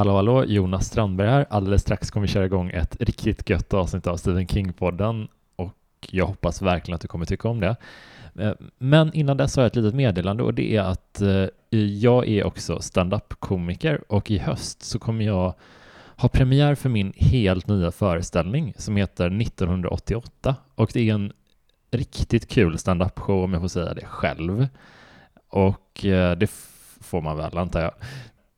Hallå hallå, Jonas Strandberg här. Alldeles strax kommer vi köra igång ett riktigt gött avsnitt av Stephen King-podden och jag hoppas verkligen att du kommer tycka om det. Eh, men innan dess har jag ett litet meddelande och det är att eh, jag är också stand-up-komiker och i höst så kommer jag ha premiär för min helt nya föreställning som heter 1988 och det är en riktigt kul stand-up-show om jag får säga det själv. Och eh, det får man väl antar jag.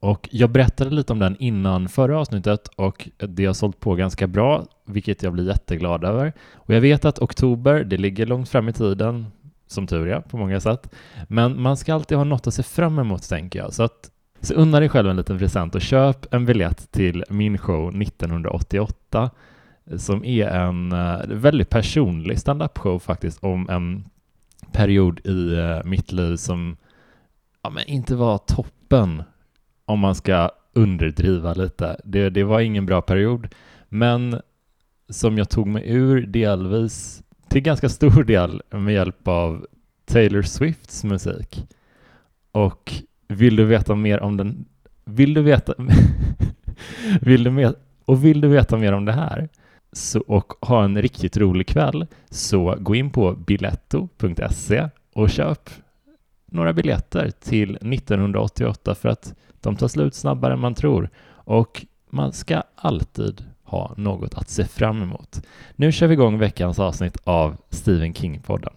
Och jag berättade lite om den innan förra avsnittet och det har sålt på ganska bra, vilket jag blir jätteglad över. Och jag vet att oktober, det ligger långt fram i tiden, som tur är på många sätt. Men man ska alltid ha något att se fram emot, tänker jag. Så, att, så unna dig själv en liten present och köp en biljett till min show 1988 som är en eh, väldigt personlig standup-show faktiskt om en period i eh, mitt liv som ja, men inte var toppen om man ska underdriva lite. Det, det var ingen bra period, men som jag tog mig ur delvis till ganska stor del med hjälp av Taylor Swifts musik. Och vill du veta mer om den, vill du veta, vill du med, och vill du veta mer om det här så, och ha en riktigt rolig kväll så gå in på biletto.se och köp några biljetter till 1988 för att de tar slut snabbare än man tror och man ska alltid ha något att se fram emot. Nu kör vi igång veckans avsnitt av Stephen King-podden.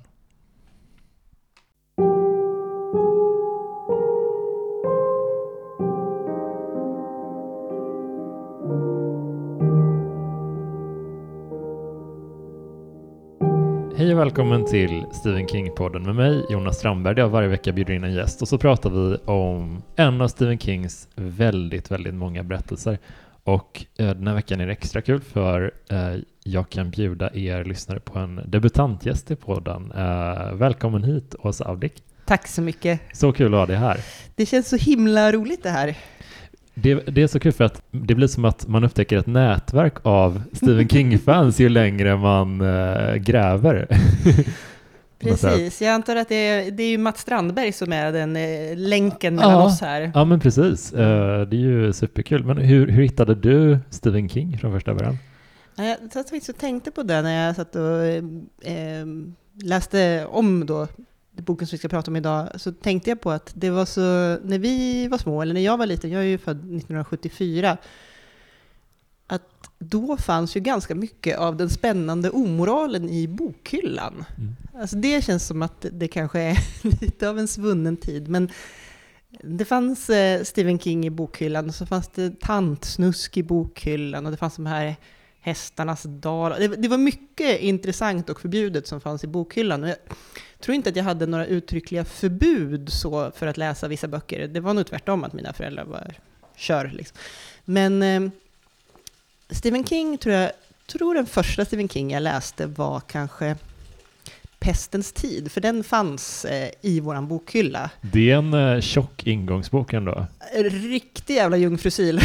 Och välkommen till Stephen King-podden med mig, Jonas Strandberg, där jag varje vecka bjuder in en gäst och så pratar vi om en av Stephen Kings väldigt, väldigt många berättelser. Och eh, den här veckan är det extra kul för eh, jag kan bjuda er lyssnare på en debutantgäst i podden. Eh, välkommen hit, Åsa Avdik. Tack så mycket. Så kul att ha dig här. Det känns så himla roligt det här. Det, det, är så kul för att det blir som att man upptäcker ett nätverk av Stephen King-fans ju längre man äh, gräver. precis, jag antar att det är, det är ju Mats Strandberg som är den äh, länken mellan ja, oss här. Ja, men precis. Uh, det är ju superkul. Men hur, hur hittade du Stephen King från första början? Jag satt och tänkte på det när jag satt och äh, läste om då boken som vi ska prata om idag, så tänkte jag på att det var så, när vi var små, eller när jag var liten, jag är ju född 1974, att då fanns ju ganska mycket av den spännande omoralen i bokhyllan. Mm. Alltså det känns som att det kanske är lite av en svunnen tid, men det fanns eh, Stephen King i bokhyllan, och så fanns det tantsnusk i bokhyllan, och det fanns de här hästarnas dal. Det, det, var mycket intressant och förbjudet som fanns i bokhyllan. Tror inte att jag hade några uttryckliga förbud så för att läsa vissa böcker. Det var nog tvärtom att mina föräldrar var kör. Liksom. Men eh, Stephen King tror jag, tror den första Stephen King jag läste var kanske Pestens tid, för den fanns eh, i vår bokhylla. Det är en eh, tjock ingångsbok ändå. Riktig jävla jungfrusil.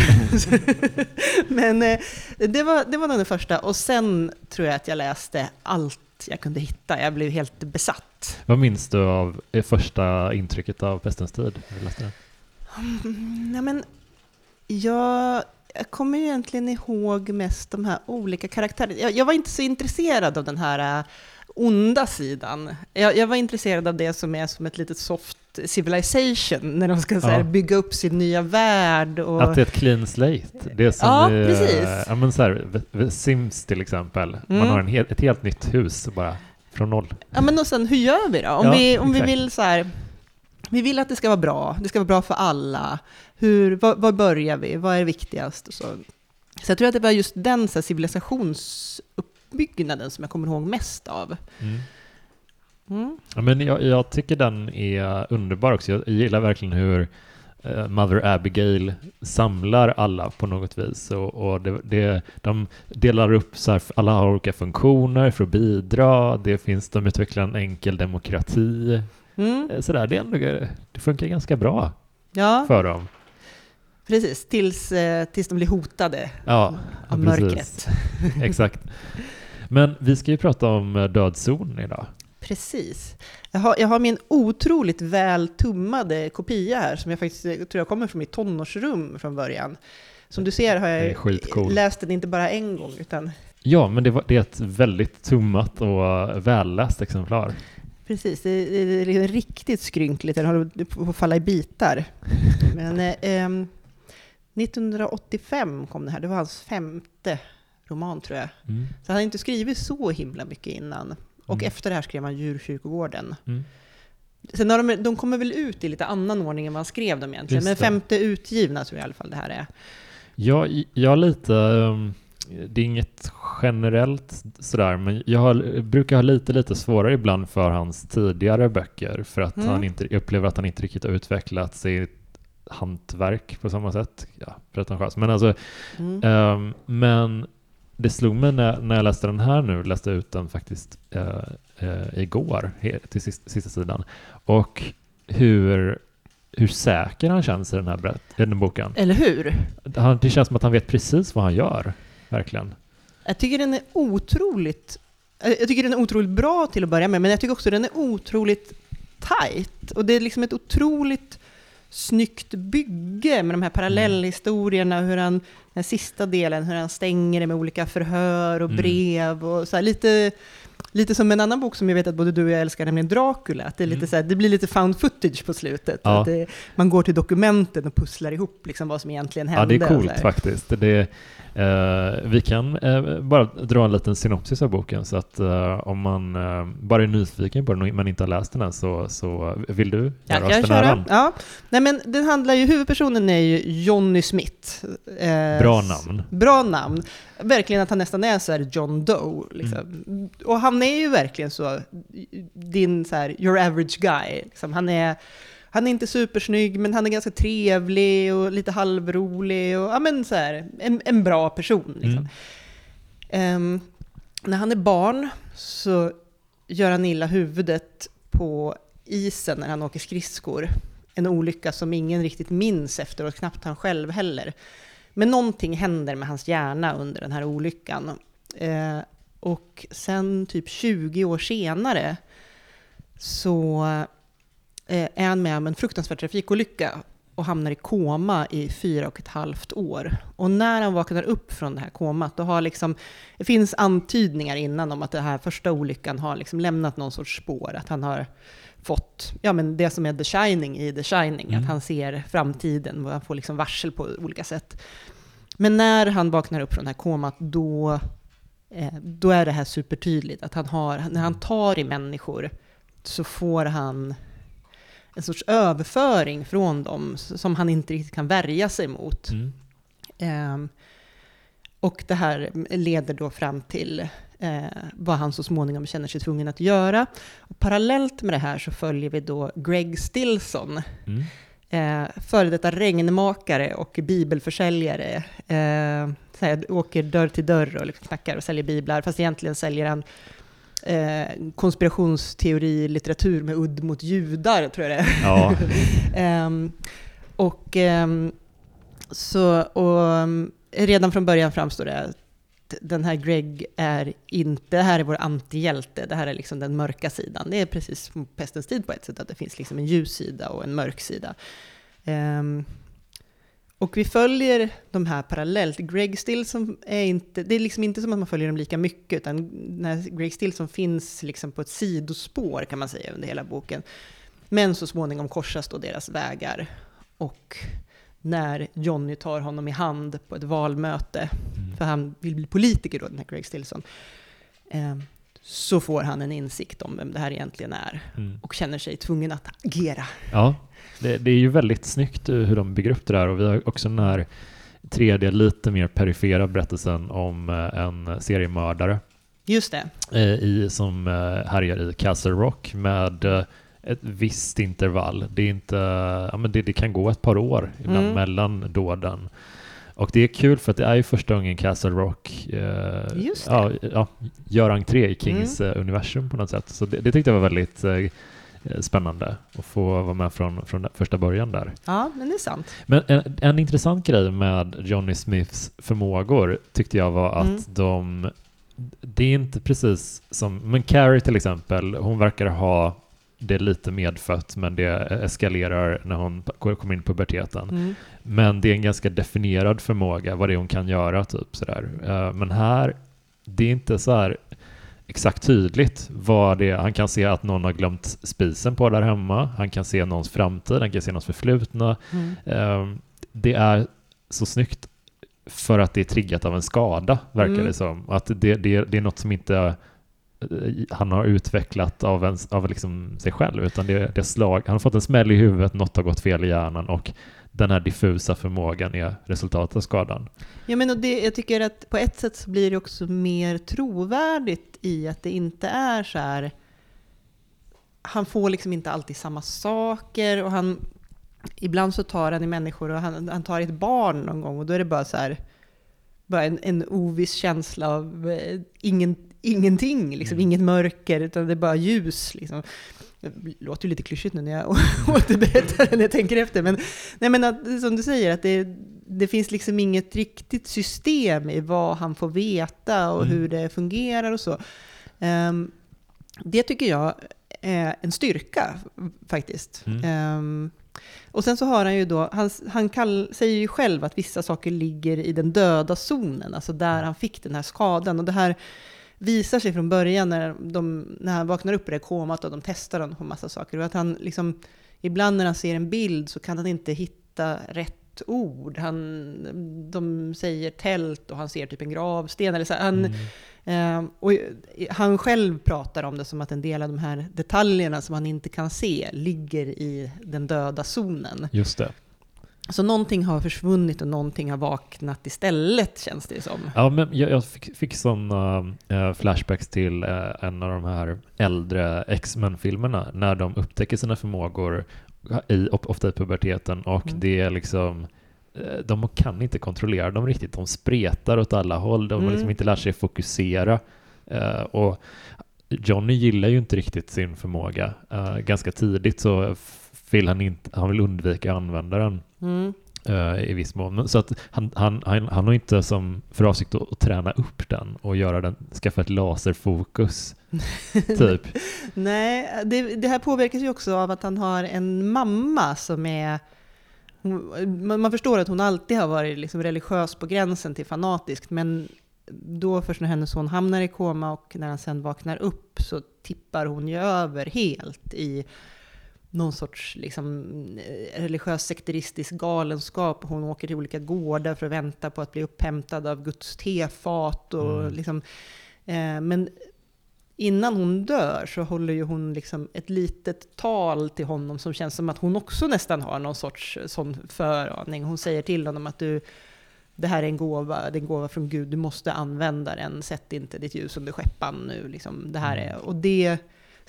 Men eh, det, var, det var nog den första, och sen tror jag att jag läste allt jag kunde hitta. Jag blev helt besatt. Vad minns du av första intrycket av Pestens tid? Mm, ja, men jag, jag kommer egentligen ihåg mest de här olika karaktärerna. Jag, jag var inte så intresserad av den här eh, onda sidan. Jag, jag, var intresserad av det som är som ett litet soft civilization, när de ska ja. här, bygga upp sin nya värld. Och... Att det är ett clean slate. Det är som ja, i, precis. Ja, men så här, Sims till exempel. Mm. Man har en ett helt nytt hus bara från noll. Ja, men och sen hur gör vi då? Om, ja, vi, om vi vill så här, vi vill att det ska vara bra, det ska vara bra för alla. Hur, var, var börjar vi? Vad är viktigast? Och så. så jag tror att det var just den så här, civilisationsuppbyggnaden som jag kommer ihåg mest av. Mm. Mm. Ja, men jag, jag, tycker den är underbar också. Jag gillar verkligen hur Mother Abigail samlar alla på något vis. Och, och det, det, de delar upp så här, alla har olika funktioner för att bidra. Det finns, de utvecklar en enkel demokrati. Mm. Eh, så där, det, ändå, det funkar ganska bra ja. för dem. Precis, tills, eh, tills de blir hotade ja, av mörkret. Exakt. Men vi ska ju prata om Död zon idag. Precis. Jag har, jag har min otroligt väl tummade kopia här, som jag faktiskt jag tror jag kommer från mitt tonårsrum från början. Som du ser har jag läst den inte bara en gång, utan Ja, men det, var, det är ett väldigt tummat och välläst exemplar. precis, det, det, det är liksom riktigt skrynkligt, den håller på att falla i bitar. Men eh, ehm, 1985 kom det här, det var hans femte roman tror jag. Mm. Så han hade inte skrivit så himla mycket innan. Och Mm. efter det här skrev han Djurkyrkogården. Mm. Sen har de, de kommer väl ut i lite annan ordning än vad han skrev dem egentligen. Men femte utgivna tror jag i alla fall det här är. Jag, jag lite, um, det är inget generellt sådär, men jag har, brukar ha lite, lite svårare ibland för hans tidigare böcker, för att Mm. han inte, jag upplever att han inte riktigt har utvecklat sitt hantverk på samma sätt. Ja, pretentiöst. Men alltså, Mm. Ehm, men det slog mig när, när jag läste den här nu, läste ut den faktiskt eh, eh, igår till sista, sista sidan, och hur, hur säker han känns i den här, berätt, i den boken. Eller hur? Han, det känns som att han vet precis vad han gör, verkligen. Jag tycker den är otroligt... eh, Jag tycker den är otroligt bra till att börja med, men jag tycker också den är otroligt tight. Och det är liksom ett otroligt snyggt bygge med de här parallellhistorierna, hur han, den sista delen, hur han stänger det med olika förhör och Mm. brev och så här, lite, lite som en annan bok som jag vet att både du och jag älskar, nämligen Dracula. Att det, är lite Mm. så här, det blir lite found footage på slutet. Ja. Att det, man går till dokumenten och pusslar ihop liksom vad som egentligen hände. Ja, det är och coolt här. faktiskt. Det, eh, vi kan eh, bara dra en liten synopsis av boken, så att eh, om man eh, bara är nyfiken på den men inte har läst den än, så, så vill du göra oss den äran? Ja. Nej, men den handlar ju, huvudpersonen är ju Johnny Smith. Eh, Bra namn. Bra namn. Verkligen att han nästan är så här John Doe. Liksom. Mm. Och han är ju verkligen så, din så här, your average guy. Liksom. Han, är, han är inte supersnygg, men han är ganska trevlig och lite halvrolig. Och, ja, men så här, en, en bra person. Liksom. Mm. Ehm, när han är barn så gör han illa huvudet på isen när han åker skridskor. En olycka som ingen riktigt minns efteråt, knappt han själv heller. Men någonting händer med hans hjärna under den här olyckan. Eh, och sen typ 20 år senare så eh, är han med om en fruktansvärd trafikolycka och hamnar i koma i fyra och ett halvt år. Och när han vaknar upp från det här komat, då har liksom, det finns antydningar innan om att den här första olyckan har liksom lämnat någon sorts spår, att han har fått ja, men det som är The Shining i The Shining, Mm. att han ser framtiden och han får liksom varsel på olika sätt. Men när han vaknar upp från det här komat, då, då är det här supertydligt, att han har, när han tar i människor så får han en sorts överföring från dem som han inte riktigt kan värja sig mot. Mm. Ehm, och det här leder då fram till eh, vad han så småningom känner sig tvungen att göra. Och parallellt med det här så följer vi då Greg Stilson, Mm. Eh, före detta regnmakare och bibelförsäljare. Eh, så här, åker dörr till dörr och liksom knackar och säljer biblar, fast egentligen säljer han eh, konspirationsteori, litteratur med udd mot judar, tror jag det är. Ja, Ehm, och ehm, så, och ehm, redan från början framstår det den här Greg är inte, det här är vår antihjälte, det här är liksom den mörka sidan. Det är precis som pestens tid på ett sätt, att det finns liksom en ljus sida och en mörk sida. Um, och vi följer de här parallellt. Greg Stilson är inte, det är liksom inte som att man följer dem lika mycket, utan när Greg Stilson finns liksom på ett sidospår kan man säga under hela boken. Men så småningom korsas då deras vägar. Och när Johnny tar honom i hand på ett valmöte, Mm. för han vill bli politiker då, den här Greg Stilson, eh, så får han en insikt om vem det här egentligen är Mm. och känner sig tvungen att agera. Ja, det, det är ju väldigt snyggt eh, hur de bygger upp det där och vi har också den här tredje, lite mer perifera berättelsen om eh, en seriemördare Just det. i, som härjar i Castle Rock med ett visst intervall. Det, är inte, ja, men det, det kan gå ett par år ibland Mm. mellan dåden. Och det är kul för att det är ju första gången Castle Rock eh. Mm. ja, ja, gör entré i Kings eh, universum på något sätt. Så det, det tyckte jag var väldigt eh, spännande att få vara med från, från första början där. Ja, men det är sant. Men en, en intressant grej med Johnny Smiths förmågor tyckte jag var att Mm. de, det är inte precis som, men Carrie till exempel, hon verkar ha det lite medfött, men det eskalerar när hon kommer in i puberteten. Mm. Men det är en ganska definierad förmåga, vad det är hon kan göra, typ sådär. Eh, Men här, det är inte så här exakt tydligt vad det är. Han kan se att någon har glömt spisen på där hemma, han kan se någons framtid, han kan se någons förflutna. Mm. Eh, Det är så snyggt för att det är triggat av en skada, verkar Mm. det som. Att det, det, det är något som inte Eh, han har utvecklat av, en, av liksom sig själv, utan det, det slag. Han har fått en smäll i huvudet, något har gått fel i hjärnan och den här diffusa förmågan är resultatet av skadan. Ja, men och det, jag tycker att på ett sätt så blir det också mer trovärdigt i att det inte är så här... Han får liksom inte alltid samma saker och han... Ibland så tar han i människor och han, han tar i ett barn någon gång och då är det bara så här... Bara en, en oviss känsla av eh, ingen, ingenting, liksom, Mm. inget mörker, utan det är bara ljus. Liksom. Det låter ju lite klyschigt nu när jag återberättar det, när jag tänker efter. Men, nej, men att, som du säger, att det, det finns liksom inget riktigt system i vad han får veta och Mm. hur det fungerar och så. Ehm, det tycker jag är en styrka faktiskt. Mm. Ehm, och sen så har han ju då, han, han kall, säger ju själv att vissa saker ligger i den döda zonen, alltså där han fick den här skadan. Och det här visar sig från början när, de, när han vaknar upp i det komat och de testar honom på massa saker. Och att han liksom, ibland när han ser en bild så kan han inte hitta rätt ord. Han, de säger tält och han ser typ en gravsten. Eller så. Han, Mm. Eh, och han själv pratar om det som att en del av de här detaljerna som han inte kan se ligger i den döda zonen. Just det. Så någonting har försvunnit och någonting har vaknat istället känns det som. Ja, men jag, jag fick, fick sådana eh, flashbacks till eh, en av de här äldre X-Men-filmerna när de upptäcker sina förmågor, i, ofta i puberteten, och Mm. det är liksom eh, de kan inte kontrollera dem riktigt. De spretar åt alla håll. De har Mm. liksom inte lärt sig fokusera. Eh, och Johnny gillar ju inte riktigt sin förmåga. Eh, ganska tidigt så vill han, inte, han vill undvika att använda den Mm. eh, i viss mån. Så att han, han, han, han har inte som för avsikt att, att träna upp den och göra den, skaffa ett laserfokus, typ. Nej, det, det här påverkas ju också av att han har en mamma som är... man förstår att hon alltid har varit liksom religiös på gränsen till fanatisk, men då först när hennes son hamnar i koma och när han sen vaknar upp så tippar hon ju över helt i någon sorts liksom, eh, religiös sekteristisk galenskap. Hon åker till olika gårdar för att vänta på att bli upphämtad av Guds tefat. Och Mm. liksom, eh, men innan hon dör så håller ju hon liksom ett litet tal till honom som känns som att hon också nästan har någon sorts sån föraning. Hon säger till honom att du, det här är en gåva, det är en gåva från Gud, du måste använda den, sätt inte ditt ljus under skäppan nu. Liksom, det här är, och det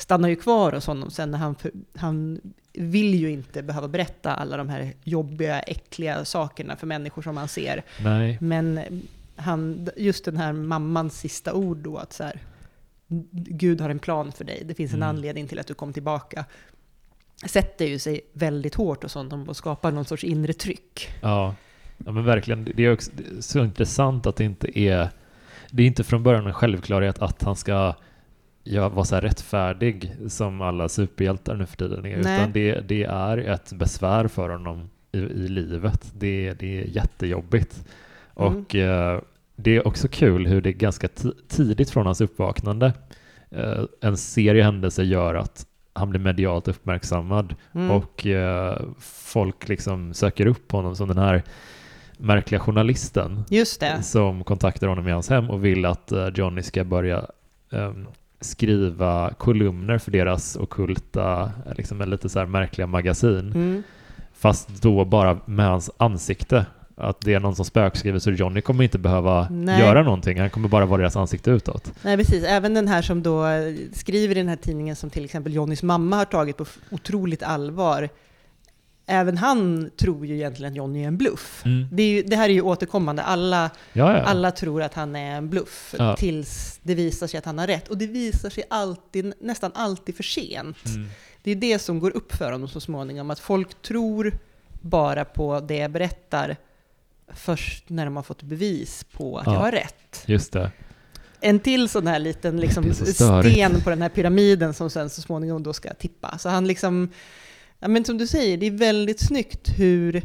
stannar ju kvar hos honom sen när han, han vill ju inte behöva berätta alla de här jobbiga, äckliga sakerna för människor som han ser. Nej. Men han, just den här mammans sista ord då, att så här, Gud har en plan för dig, det finns en Mm. anledning till att du kom tillbaka. Sätter ju sig väldigt hårt hos honom och skapar någon sorts inre tryck. Ja. ja, men verkligen. Det är också så intressant att det inte är... Det är inte från början en självklarhet att han ska ja, vara så här rättfärdig som alla superhjältar nu för tiden är. Nej. Utan det, det är ett besvär för honom i, i livet. Det, det är jättejobbigt. Mm. Och eh, det är också kul hur det är ganska ti- tidigt från hans uppvaknande. Eh, en serie händelser gör att han blir medialt uppmärksammad Mm. och eh, folk liksom söker upp honom som den här märkliga journalisten Just det. som kontaktar honom i hans hem och vill att eh, Johnny ska börja ehm, skriva kolumner för deras okulta, liksom lite så märkliga magasin. Mm. Fast då bara med hans ansikte. Att det är någon som spökskriver så Johnny kommer inte behöva Nej. göra någonting. Han kommer bara vara deras ansikte utåt. Nej, precis. Även den här som då eh, skriver i den här tidningen som till exempel Johnnys mamma har tagit på otroligt allvar. Även han tror ju egentligen att Johnny är en bluff. Det, är ju, det här är ju återkommande. Alla, Ja, ja. alla tror att han är en bluff Ja. tills det visar sig att han har rätt. Och det visar sig alltid, nästan alltid för sent. Mm. Det är det som går upp för honom så småningom. Att folk tror bara på det jag berättar först när de har fått bevis på att Ja. jag har rätt. Just det. en till sån här liten liksom, så sten på den här pyramiden som sen så småningom då ska tippa. Så han liksom, ja men som du säger, det är väldigt snyggt hur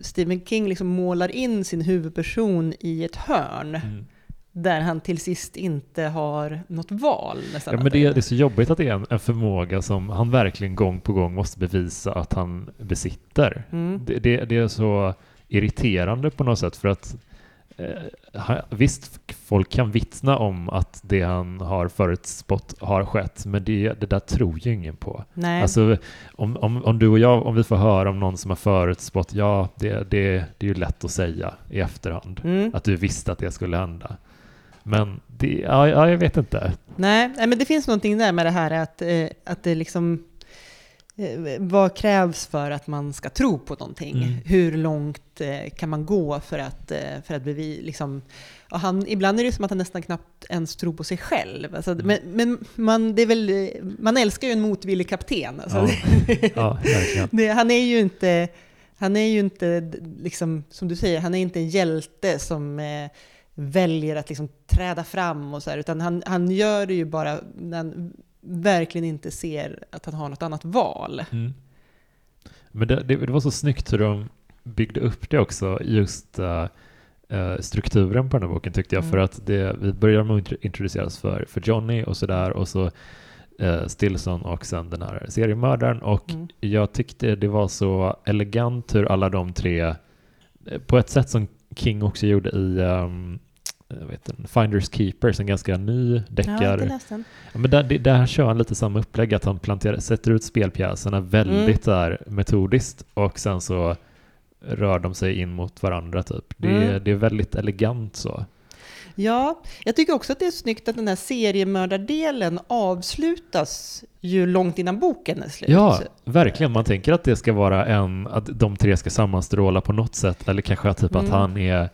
Stephen King liksom målar in sin huvudperson i ett hörn. Mm. Där han till sist inte har något val nästan. Ja, men det, är- det är så jobbigt att det är en, en förmåga som han verkligen gång på gång måste bevisa att han besitter. Mm. Det, det, det är så irriterande på något sätt för att visst, folk kan vittna om att det han har förutspått har skett, men det, det där tror ju ingen på. Nej. Alltså, om, om, om du och jag, om vi får höra om någon som har förutspått, ja, det, det, det är ju lätt att säga i efterhand. Mm. Att du visste att det skulle hända. Men det, ja, ja, jag vet inte. Nej, nej, men det finns någonting där med det här att, eh, att det liksom... Eh, vad krävs för att man ska tro på någonting? Mm. Hur långt eh, kan man gå för att, eh, för att bevi, liksom, och han, Ibland är det som att han nästan knappt ens tror på sig själv. Alltså, Mm. Men, men man, det är väl, man älskar ju en motvillig kapten. Alltså, Ja. Ja, han är ju inte, han är ju inte, liksom, som du säger, han är inte en hjälte som eh, väljer att liksom träda fram och så här, utan han, han gör det ju bara han verkligen inte ser att han har något annat val. Mm. Men det, det, det var så snyggt hur de byggde upp det också, just eh, strukturen på den här boken tyckte jag, Mm. för att det, vi börjar med att intro- introduceras för, för Johnny och sådär, och så eh, Stillson och sen den här seriemördaren, och Mm. jag tyckte det var så elegant hur alla de tre, på ett sätt som King också gjorde i um, jag vet inte, Finders Keepers, en ganska ny Ja, deckare. Ja, men där, där kör han lite samma upplägg, att han planterar, sätter ut spelpjäserna väldigt där metodiskt och sen så rör de sig in mot varandra typ. Det, är, Mm. det är väldigt elegant så. Ja, jag tycker också att det är snyggt att den här seriemördardelen avslutas ju långt innan boken är slut. Ja, verkligen. Man tänker att det ska vara en, att de tre ska sammanstråla på något sätt, eller kanske typ att Mm. han är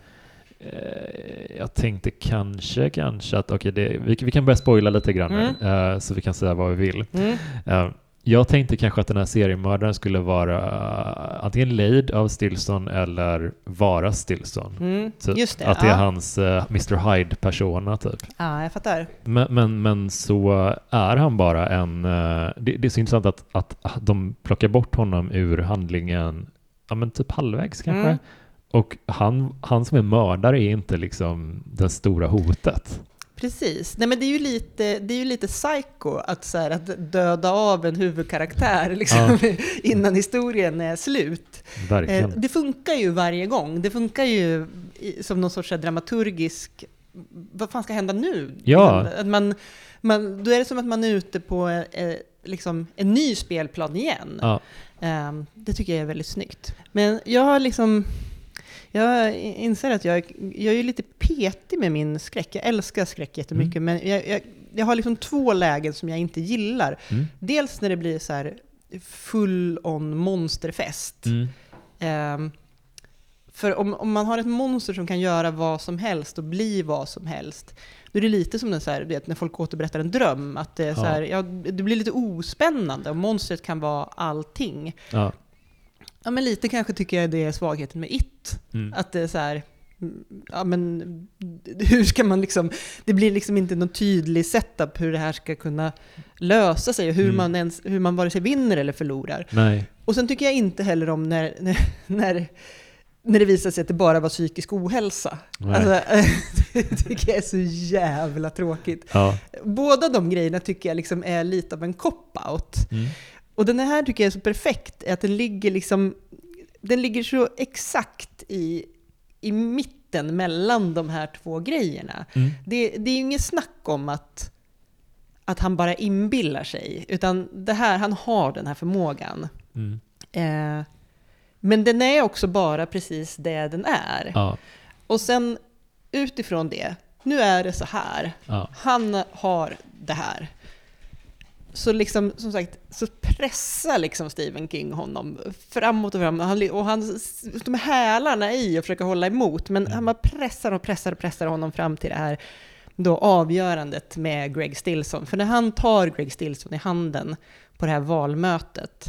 eh, jag tänkte kanske, kanske att okej, det vi, vi kan börja spoila lite grann nu, eh, så vi kan säga vad vi vill. Mm. Eh, jag tänkte kanske att den här seriemördaren skulle vara eh, antingen lejd av Stillson eller vara Stillson. Mm. Typ. Just det. Att det är hans uh, Mr Hyde-persona typ. Ja, jag fattar. Men, men, men så är han bara en... eh, det, det är så intressant att, att de plockar bort honom ur handlingen, ja men typ halvvägs kanske. Mm. Och han, han som är mördare är inte liksom det stora hotet. Precis. Nej, men det är ju lite, det är ju lite psycho att, så här, att döda av en huvudkaraktär liksom, innan historien är slut. Eh, Verkligen. det funkar ju varje gång. Det funkar ju som någon sorts dramaturgisk... Vad fan ska hända nu? Ja. Att man, man, då är det som att man är ute på eh, liksom en ny spelplan igen. Ja. Ehm, det tycker jag är väldigt snyggt. Men jag har liksom... Jag inser att jag, jag är lite petig med min skräck. Jag älskar skräck jättemycket, Mm. men jag, jag, jag har liksom två lägen som jag inte gillar. Mm. Dels när det blir så här full on monsterfest. Mm. Ehm, för om, om man har ett monster som kan göra vad som helst och bli vad som helst, då är det lite som den så här, vet, när folk återberättar en dröm. Att det, är så Ja. här, ja, det blir lite ospännande och monstret kan vara allting. Ja. Ja, men lite kanske tycker jag det är svagheten med It. Mm. Att det är så här, ja men hur ska man liksom, det blir liksom inte någon tydlig setup hur det här ska kunna lösa sig och hur, Mm. man, ens, hur man vare sig vinner eller förlorar. Nej. Och sen tycker jag inte heller om när, när, när, när det visar sig att det bara var psykisk ohälsa. Alltså, det tycker jag är så jävla tråkigt. Ja. Båda de grejerna tycker jag liksom är lite av en cop-out. Mm. Och den här tycker jag är så perfekt, att den ligger liksom, den ligger så exakt i, i mitten mellan de här två grejerna. Mm. Det, det är ju inget snack om att, att han bara inbillar sig, utan det här, han har den här förmågan. Mm. Eh, men den är också bara precis det den är. Ja. Och sen utifrån det, nu är det så här. Ja. Han har det här. Så liksom, som sagt, så pressar liksom Stephen King honom framåt och framåt. Han, och han står med hälarna i och försöker hålla emot. Men Mm. han bara pressar och pressar och pressar honom fram till det här då avgörandet med Greg Stillson. För när han tar Greg Stillson i handen på det här valmötet,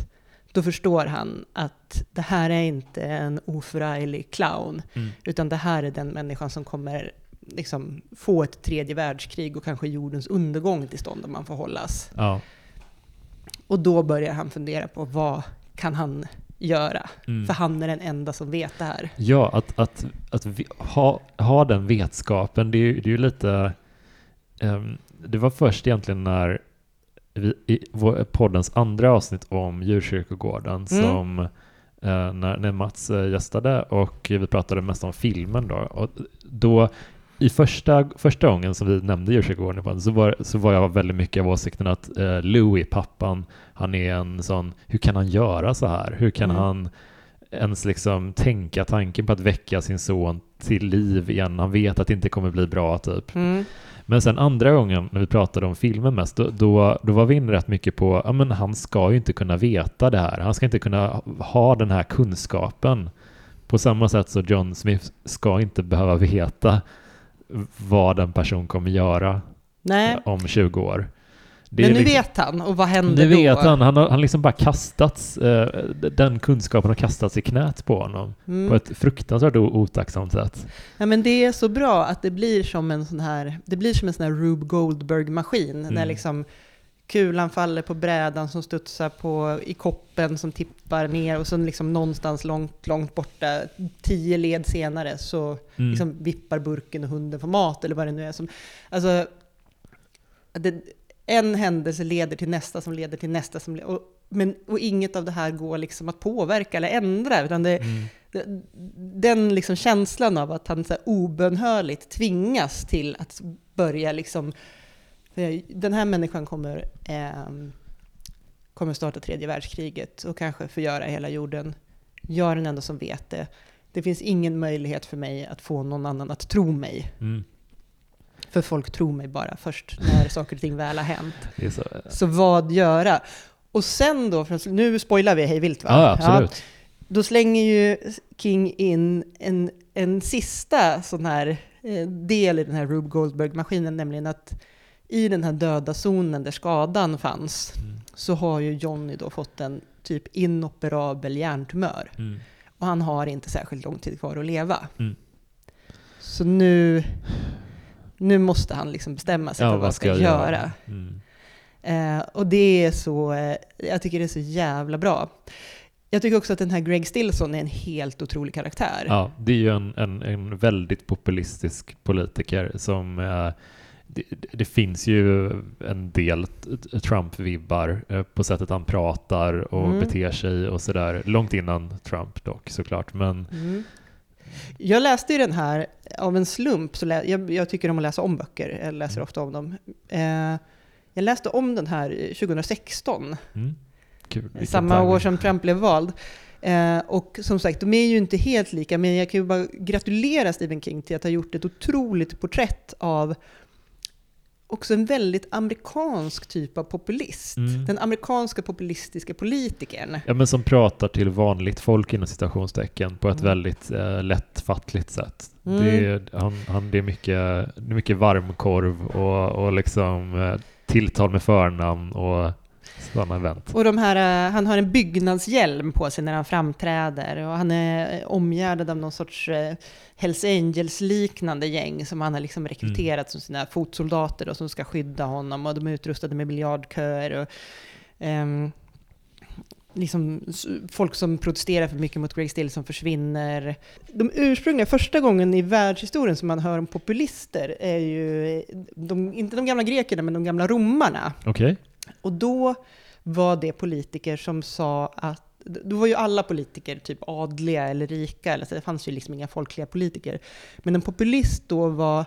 då förstår han att det här är inte en oförarglig clown, Mm. utan det här är den människan som kommer liksom, få ett tredje världskrig och kanske jordens undergång till stånd om man får hållas. Ja. Och då börjar han fundera på vad kan han göra? Mm. För han är den enda som vet det här. Ja, att, att, att vi, ha, ha den vetskapen, det är ju, det är ju lite... ehm, det var först egentligen när vi, i vår, poddens andra avsnitt om djurkyrkogården Mm. som eh, när, när Mats eh, gästade och vi pratade mest om filmen då. Och då i första, första gången som vi nämnde djurkyrkogården så var, så var jag väldigt mycket av åsikten att eh, Louis, pappan, han är en sån, hur kan han göra så här? Hur kan Mm. han ens liksom tänka tanken på att väcka sin son till liv igen? Han vet att det inte kommer bli bra typ. Mm. Men sen andra gången när vi pratade om filmen mest, då, då, då var vi inne rätt mycket på, ja men han ska ju inte kunna veta det här. Han ska inte kunna ha den här kunskapen. På samma sätt så John Smith ska inte behöva veta vad en person kommer göra Nej, eh, om 20 år. Det men nu liksom, vet han. Och vad händer det vet då? han. Han har han liksom bara kastats, eh, den kunskapen har kastats i knät på honom. Mm. På ett fruktansvärt otacksamt sätt. Ja, men det är så bra att det blir som en sån här, det blir som en sån här Rube Goldberg-maskin. När Mm. liksom kulan faller på brädan som studsar på, i koppen som tippar ner och sen liksom någonstans långt, långt borta, tio led senare, så Mm. liksom vippar burken och hunden får mat eller vad det nu är. Som, alltså, det, en händelse leder till nästa som leder till nästa som och, men, och inget av det här går liksom att påverka eller ändra, utan det, Mm. det- den liksom känslan av att han så här obönhörligt tvingas till att börja liksom, för den här människan kommer, ehm, kommer starta tredje världskriget och kanske förgöra hela jorden. Jag är den enda som vet det. Det finns ingen möjlighet för mig att få någon annan att tro mig. Mm. För folk tror mig bara först när saker och ting väl har hänt. Det är så. Så vad göra? Och sen då, för nu spoilar vi hej vilt va? Ja, absolut. Då slänger ju King in en, en sista sån här eh, del i den här Rube Goldberg-maskinen, nämligen att i den här döda zonen där skadan fanns, Mm. så har ju Johnny då fått en typ inoperabel hjärntumör. Mm. Och han har inte särskilt lång tid kvar att leva. Mm. Så nu, nu måste han liksom bestämma sig för vad han ska, jag göra. Mm. Eh, och det är så, eh, jag tycker det är så jävla bra. Jag tycker också att den här Greg Stillson är en helt otrolig karaktär. Ja, det är ju en, en, en väldigt populistisk politiker som eh, det, det finns ju en del Trump-vibbar eh, på sättet han pratar och Mm. beter sig och sådär. Långt innan Trump dock såklart. Men Mm. Jag läste ju den här av en slump, så lä- jag, jag tycker om att läsa om böcker, jag läser Mm. ofta om dem. Eh, jag läste om den här 2016, mm, kul. Samma år som Trump blev vald. Eh, och som sagt, de är ju inte helt lika, men jag kan ju bara gratulera Stephen King till att ha gjort ett otroligt porträtt av också en väldigt amerikansk typ av populist. Mm. Den amerikanska populistiska politikern. Ja, men som pratar till vanligt folk inom citationstecken på ett Mm. väldigt eh, lättfattligt sätt. Mm. Det, är, han, han, det, är mycket, det är mycket varmkorv och, och liksom eh, tilltal med förnamn och sådana event. Och de här, eh, han har en byggnadshjälm på sig när han framträder och han är eh, omgärdad av någon sorts eh, Hells Angels-liknande gäng som han har liksom rekryterat som sina fotsoldater och som ska skydda honom och de är utrustade med miljardköer och ehm, liksom folk som protesterar för mycket mot Greg Still som försvinner. De ursprungliga, första gången i världshistorien som man hör om populister är ju, de, inte de gamla grekerna, men de gamla romarna. Okej? Och då var det politiker som sa att då var ju alla politiker typ adliga eller rika, eller så det fanns ju liksom inga folkliga politiker. Men en populist då var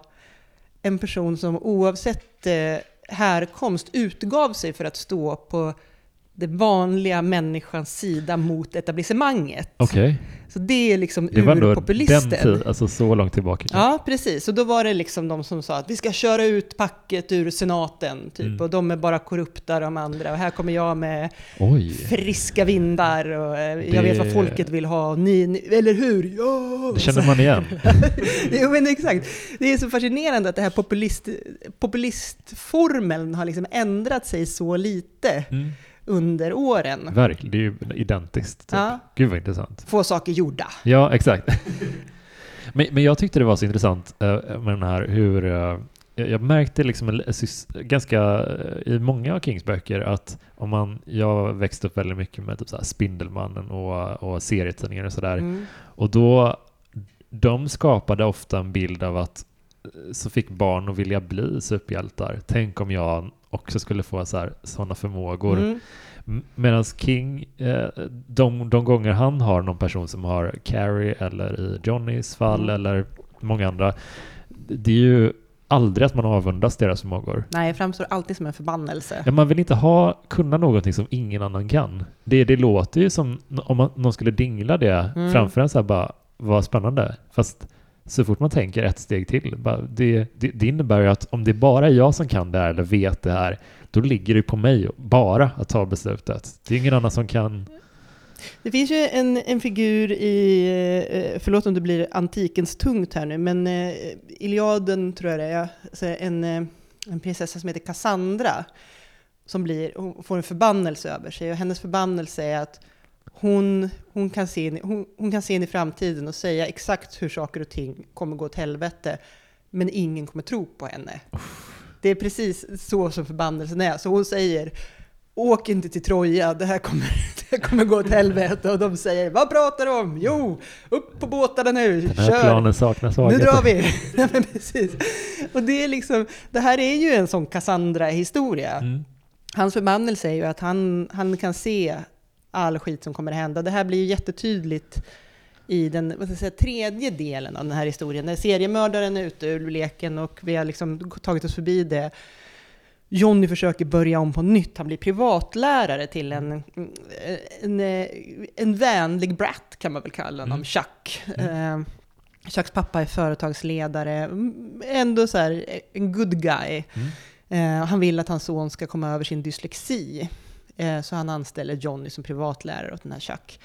en person som oavsett eh, härkomst utgav sig för att stå på den vanliga människans sida mot etablissemanget. Okej. Så det är liksom Det var ändå urpopulisten. den tid, alltså så långt tillbaka. Ja, precis. Och då var det liksom de som sa att vi ska köra ut packet ur senaten, typ. Mm. Och de är bara korrupta de andra. Och här kommer jag med Oj. friska vindar och eh, Det- jag vet vad folket vill ha. Ni, ni, eller hur? Ja! Det känner man igen. jo, men exakt. Det är så fascinerande att det här populist, populistformeln har liksom ändrat sig så lite Mm. Under åren. Verkligen, det är ju identiskt. Typ. Ja. Gud vad intressant. Få saker gjorda. Ja, exakt. Men, men jag tyckte det var så intressant eh, med den här hur eh, jag märkte liksom sys- ganska eh, i många av Kings böcker att om man, jag växte upp väldigt mycket med typ så Spindelmannen och, och serietidningar och sådär. Mm. Och då, de skapade ofta en bild av att eh, så fick barn att vilja bli superhjältar. Tänk om jag också skulle få så här, sådana förmågor. Mm. Medan King, eh, de, de gånger han har någon person som har Carrie eller i Johnnys fall Mm. eller många andra, det är ju aldrig att man avundas deras förmågor. Nej, jag framstår alltid som en förbannelse. Ja, man vill inte ha, kunna någonting som ingen annan kan. Det, det låter ju som om man, någon skulle dingla det Mm. framför en så här bara, vad spännande. Fast så fort man tänker ett steg till, bara, det, det, det innebär ju att om det bara är jag som kan det här eller vet det här, då ligger det på mig bara att ta beslutet. Det är ingen annan som kan. Det finns ju en, en figur i, eh, förlåt om det blir antikens tungt här nu, men eh, Iliaden tror jag det är, alltså en, eh, en prinsessa som heter Cassandra, som blir, hon får en förbannelse över sig, och hennes förbannelse är att hon, hon, kan se in, i- hon, hon kan se in i framtiden och säga exakt hur saker och ting kommer gå åt helvete, men ingen kommer tro på henne. Det är precis så som förbannelsen är. Så hon säger, åk inte till Troja, det här kommer, det här kommer gå åt helvete. Och de säger, vad pratar du om? Jo, upp på båtarna nu, Den här kör! planen saknar Nu svagheter. drar vi! Nej, men precis. Och det är liksom, det här är ju en sån Cassandra-historia. Mm. Hans förbannelse är ju att han, han kan se all skit som kommer att hända. Det här blir ju jättetydligt i den vad ska jag säga, tredje delen av den här historien, när seriemördaren är ute ur leken och vi har liksom tagit oss förbi det. Johnny försöker börja om på nytt. Han blir privatlärare till en, en, en vänlig brat, kan man väl kalla honom, Mm. Chuck. Eh, Chucks pappa är företagsledare, mm, ändå så här en good guy. Mm. Eh, han vill att hans son ska komma över sin dyslexi. Eh, så han anställer Johnny som privatlärare åt den här Chuck.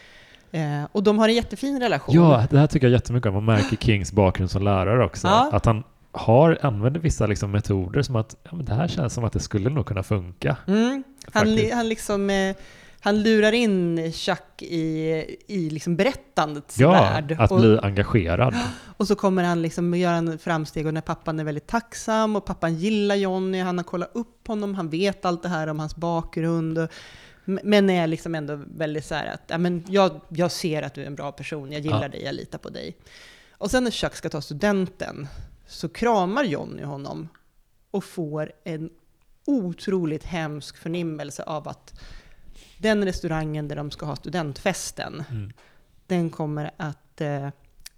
Eh, och de har en jättefin relation. Ja, det här tycker jag jättemycket om. Man märker Kings bakgrund som lärare också. Ja. Att han har, använder vissa liksom metoder som att ja, men det här känns som att det skulle nog kunna funka. Mm. Han, han, liksom, eh, han lurar in Chuck i, i liksom berättandets Ja, värld. att och, bli engagerad. och så kommer han liksom göra en framsteg och när pappan är väldigt tacksam och pappan gillar Johnny, han har kollat upp honom, han vet allt det här om hans bakgrund. Och, men är liksom ändå väldigt så här att ja, men jag, jag ser att du är en bra person, jag gillar Ja. dig, jag litar på dig. Och sen när Chuck ska ta studenten så kramar Johnny honom och får en otroligt hemsk förnimmelse av att den restaurangen där de ska ha studentfesten, Mm. den kommer att, eh,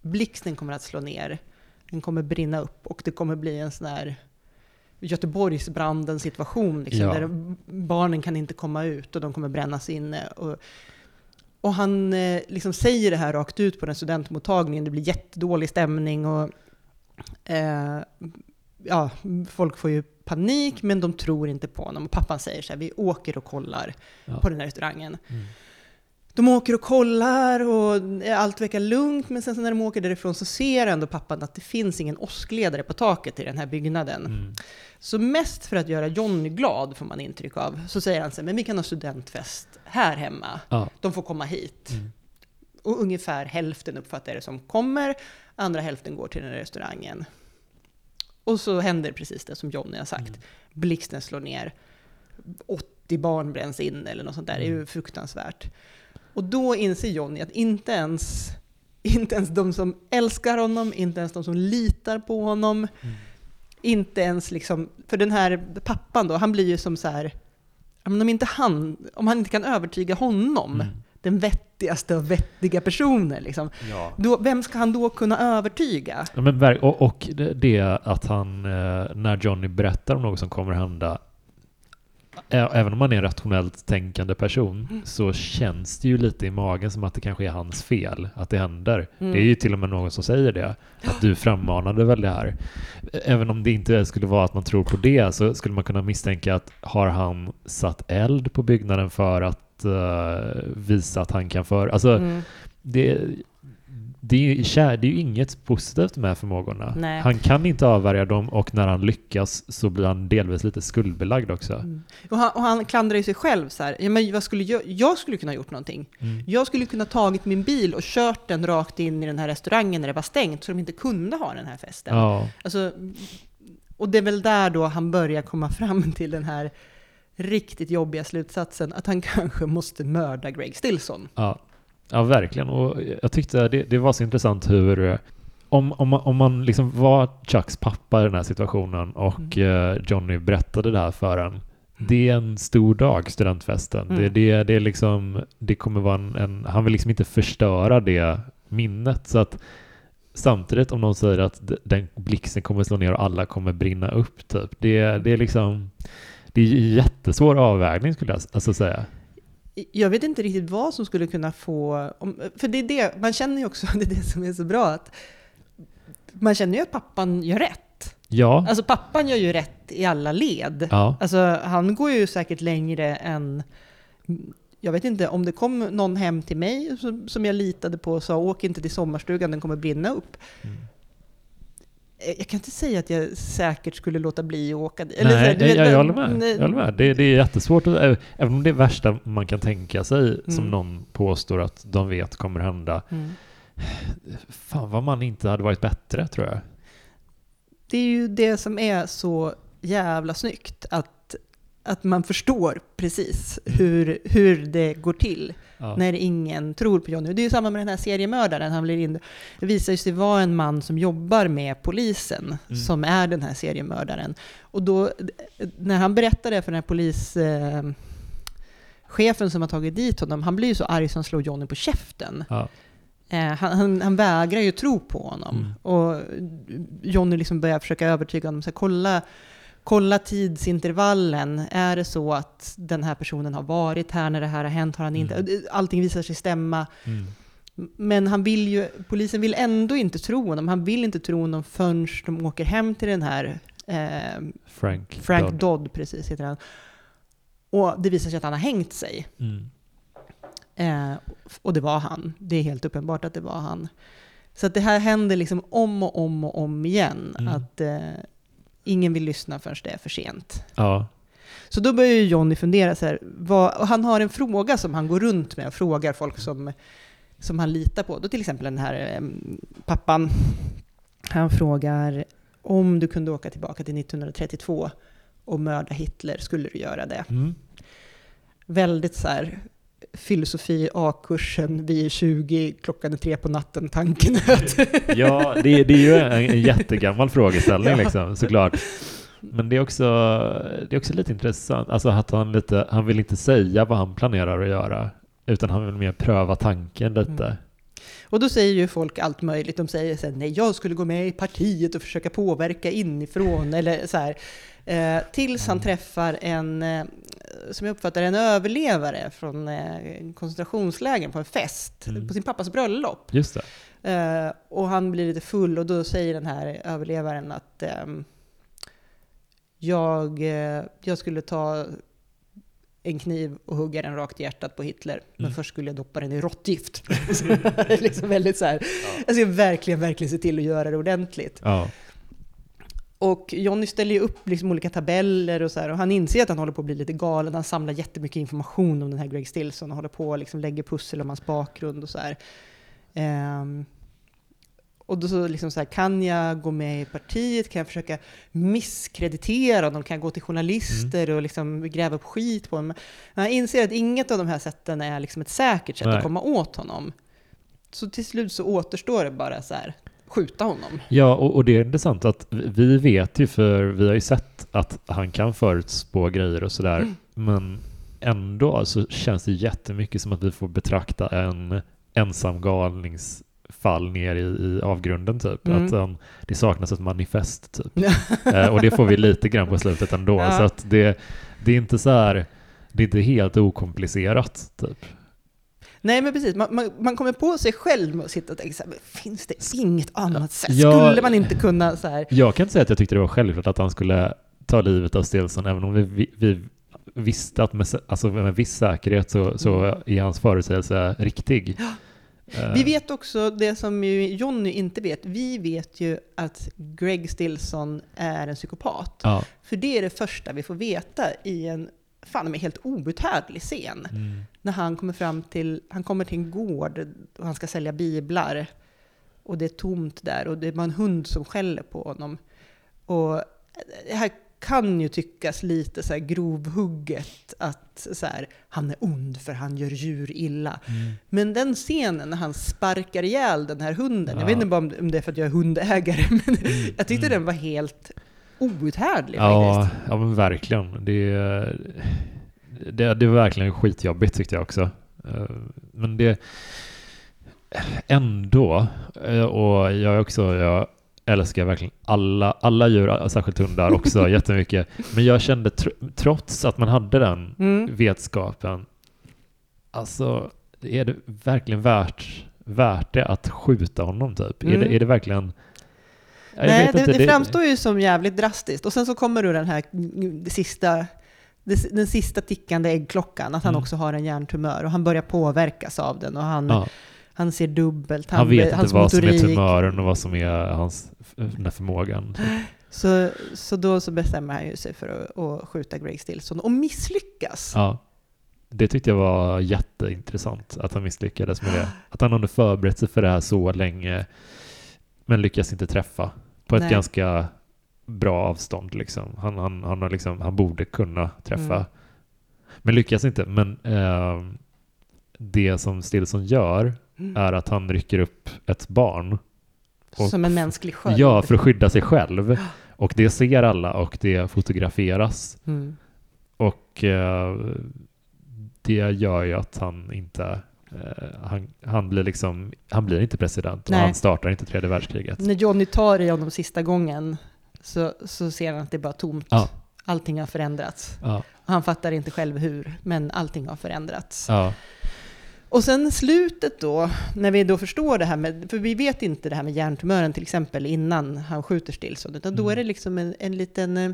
blixten kommer att slå ner. Den kommer brinna upp och det kommer bli en sån här Göteborgsbranden situation, liksom, Ja. där barnen kan inte komma ut och de kommer brännas inne. Och, och han eh, liksom säger det här rakt ut på den studentmottagningen, det blir jättedålig stämning och eh, ja, folk får ju panik, men de tror inte på honom. Och pappan säger så här, vi åker och kollar Ja. på den här restaurangen. Mm. De åker och kollar och allt verkar lugnt, men sen när de åker därifrån så ser ändå pappan att det finns ingen åskledare på taket i den här byggnaden. Mm. Så mest för att göra Johnny glad, får man intryck av, så säger han så här, men vi kan ha studentfest här hemma. Ja. De får komma hit. Mm. Och ungefär hälften uppfattar det som kommer, andra hälften går till den här restaurangen. Och så händer precis det som Johnny har sagt. Mm. Blixten slår ner, 80 barn bränns in eller något sånt där. Det är ju Mm. fruktansvärt. Och då inser Johnny att inte ens, inte ens de som älskar honom, inte ens de som litar på honom, Mm. inte ens liksom, för den här pappan då, han blir ju som så här, om inte han, om han inte kan övertyga honom, Mm. den vettigaste av vettiga personer, liksom, Ja. då, vem ska han då kunna övertyga? Ja, men, och, och det- att han, eh, när Johnny berättar om något som kommer hända, ä- även om han är en rationellt tänkande person, Mm. så känns det ju lite i magen som att det kanske är hans fel att det händer. Mm. Det är ju till och med någon som säger det, att du frammanade väl det här. Även om det inte skulle vara att man tror på det, så skulle man kunna misstänka att har han satt eld på byggnaden för att eh, visa att han kan för... Alltså, Mm. det, det är, ju, det är ju inget positivt med förmågorna. Nej. Han kan inte avvärja dem och när han lyckas så blir han delvis lite skuldbelagd också. Mm. Och, han, och han klandrar ju sig själv så här, ja, men vad skulle jag, jag skulle kunna ha gjort någonting. Mm. Jag skulle kunna tagit min bil och kört den rakt in i den här restaurangen när det var stängt, så de inte kunde ha den här festen. Ja, Alltså, och det är väl där då han börjar komma fram till den här riktigt jobbiga slutsatsen att han kanske måste mörda Greg Stilson. ja, ja, verkligen. Och jag tyckte det, det var så intressant hur eh, om, om, man, om man liksom var Chucks pappa i den här situationen och Mm. eh, Johnny berättade det här för en. Det är en stor dag, studentfesten. Mm. Det, det, det, är liksom, det kommer vara en, en... Han vill liksom inte förstöra det minnet. Så att samtidigt om någon säger att den blixten kommer slå ner och alla kommer brinna upp, typ. Det, det är liksom... Det är jättesvår avvägning skulle jag alltså säga. Jag vet inte riktigt vad som skulle kunna få... För det är det, man känner ju också, det är det som är så bra, att man känner ju att pappan gör rätt. Ja. Alltså pappan gör ju rätt i alla led. Ja. Alltså han går ju säkert längre än... Jag vet inte, om det kom någon hem till mig som, som jag litade på och sa åk inte till sommarstugan, den kommer brinna upp. Mm. Eh, Jag kan inte säga att jag säkert skulle låta bli att åka dit. Eller så Nej, jag, vet, jag, men- håller med. nej, Jag håller med. Det, det är jättesvårt, att, även om det är värsta man kan tänka sig, som Mm. någon påstår att de vet kommer hända. Mm. Fan vad man inte hade varit bättre, tror jag. Det är ju det som är så jävla snyggt, att, att man förstår precis hur, hur det går till Ja. när ingen tror på Johnny. Det är ju samma med den här seriemördaren. Han blir in, det visar sig vara en man som jobbar med polisen, Mm. som är den här seriemördaren. Och då, när han berättar det för den här polis... Eh, chefen som har tagit dit honom, han blir ju så arg som slår Johnny på käften. Ja. Eh, han, han, han vägrar ju tro på honom. Mm. Och Johnny liksom börjar försöka övertyga honom. Så här, kolla, kolla tidsintervallen. Är det så att den här personen har varit här när det här har hänt? Har han inte? Mm. Allting visar sig stämma. Mm. Men han vill ju, polisen vill ändå inte tro honom. Han vill inte tro honom förrän de åker hem till den här eh, Frank. Frank Dodd. Dodd, precis heter han. Och det visar sig att han har hängt sig. Mm. Eh, och det var han. Det är helt uppenbart att det var han. Så att det här händer liksom om och om och om igen. Mm. Att eh, ingen vill lyssna förrän det är för sent. Ja. Så då börjar ju Johnny fundera så här. Vad, och han har en fråga som han går runt med och frågar folk som, som han litar på. Då till exempel den här eh, pappan. Han frågar om du kunde åka tillbaka till 1932 och mörda Hitler, skulle du göra det? Mm. väldigt så här filosofi A-kursen, vi är 20, klockan är tre på natten, tankenöt. Ja, det, det är ju en, en jättegammal frågeställning Ja. liksom, såklart. Men det är, också, det är också lite intressant, alltså att han, lite, han vill inte säga vad han planerar att göra, utan han vill mer pröva tanken lite. Mm. Och då säger ju folk allt möjligt. De säger så här, nej, jag skulle gå med i partiet och försöka påverka inifrån, eller så här. Eh, tills han träffar en, eh, som jag uppfattar en överlevare från eh, koncentrationslägren på en fest, Mm. på sin pappas bröllop. Just det. Eh, och han blir lite full och då säger den här överlevaren att ehm, jag, eh, jag skulle ta en kniv och hugga den rakt i hjärtat på Hitler. Men Mm. först skulle jag doppa den i råttgift. Liksom väldigt så här, jag ska verkligen, verkligen se till att göra det ordentligt. Ja. Och Johnny ställer ju upp liksom olika tabeller och så här, och han inser att han håller på att bli lite galen. Han samlar jättemycket information om den här Greg Stilson och håller på och liksom lägger pussel om hans bakgrund och så här. Ehm, och då så liksom så här, kan jag gå med i partiet? Kan jag försöka misskreditera honom? Kan jag gå till journalister och liksom gräva upp skit på honom? Men han inser att inget av de här sätten är liksom ett säkert sätt Nej. att komma åt honom. Så till slut så återstår det bara så här, skjuta honom. Ja, och, och det är intressant att vi- vet ju, för vi har ju sett att han kan förutspå grejer och sådär, Mm. men ändå så känns det jättemycket som att vi får betrakta en ensam galningsfall ner i, i avgrunden typ. Mm. Att um, det saknas ett manifest typ. eh, och det får vi lite grann på slutet ändå. Ja. Så att det, det är inte så här, det är inte helt okomplicerat typ. Nej, men precis. Man, man, man kommer på sig själv att sitta och tänka så här, finns det inget annat sätt? Ja. Skulle man inte kunna så här? Jag kan inte säga att jag tyckte det var självklart att han skulle ta livet av Stilson, även om vi, vi, vi visste att med, alltså med viss säkerhet så, så är hans förutsägelse riktig. Eh, Vi vet också det som ju Jonny inte vet. Vi vet ju att Greg Stilson är en psykopat. Ja. För det är det första vi får veta i en fan med helt outhärdlig scen. Mm. När han kommer fram till, han kommer till en gård och han ska sälja biblar. Och det är tomt där och det är bara en hund som skäller på honom. Och det här kan ju tyckas lite så grovhugget att så här, han är ond för han gör djur illa. Mm. Men den scenen när han sparkar ihjäl den här hunden, jag Ja. vet inte bara om om det är för att jag är hundägare, men Mm. jag tyckte Mm. den var helt outhärdlig Ja, faktiskt. ja, men verkligen. Det, det, det var verkligen skitjobbigt tyckte jag också. Eh, Men det ändå, eh, och jag är också, jag älskar verkligen alla, alla djur, särskilt hundar också jättemycket. Men jag kände tr- trots att man hade den Mm. vetskapen, alltså är det verkligen värt, värt det att skjuta honom typ? Är, Mm. det, är det verkligen Nej, vet det, det framstår ju som jävligt drastiskt. Och sen så kommer då den här sista, den sista tickande äggklockan, att han Mm. också har en hjärntumör och han börjar påverkas av den och han, Ja. han ser dubbelt. Han vet hans inte vad som är motorik- tumören och vad som är hans, den här förmågan. Så, så då så bestämmer han ju sig för att, att skjuta Greg Stilson och misslyckas. Ja. Det tyckte jag var jätteintressant, att han misslyckades med det. Att han hade förberett sig för det här så länge, men lyckas inte träffa på ett Nej. ganska bra avstånd. Liksom. Han, han, han, har liksom, han borde kunna träffa, Mm. men lyckas inte. Men eh, det som Stilson gör Mm. är att han rycker upp ett barn och- Som en mänsklig sköld. Ja, för att skydda sig själv. Och det ser alla och det fotograferas. Mm. Och eh, det gör ju att han inte han, han blir liksom han blir inte president och Nej. han startar inte tredje världskriget. När Johnny tar i honom sista gången så, så ser han att det är bara tomt. Ja. Allting har förändrats. Ja, han fattar inte själv hur, men allting har förändrats. ja, Och sen slutet då, när vi då förstår det här med, för vi vet inte det här med hjärntumören till exempel innan han skjuter Stilson, utan då Mm. är det liksom en, en liten, eh,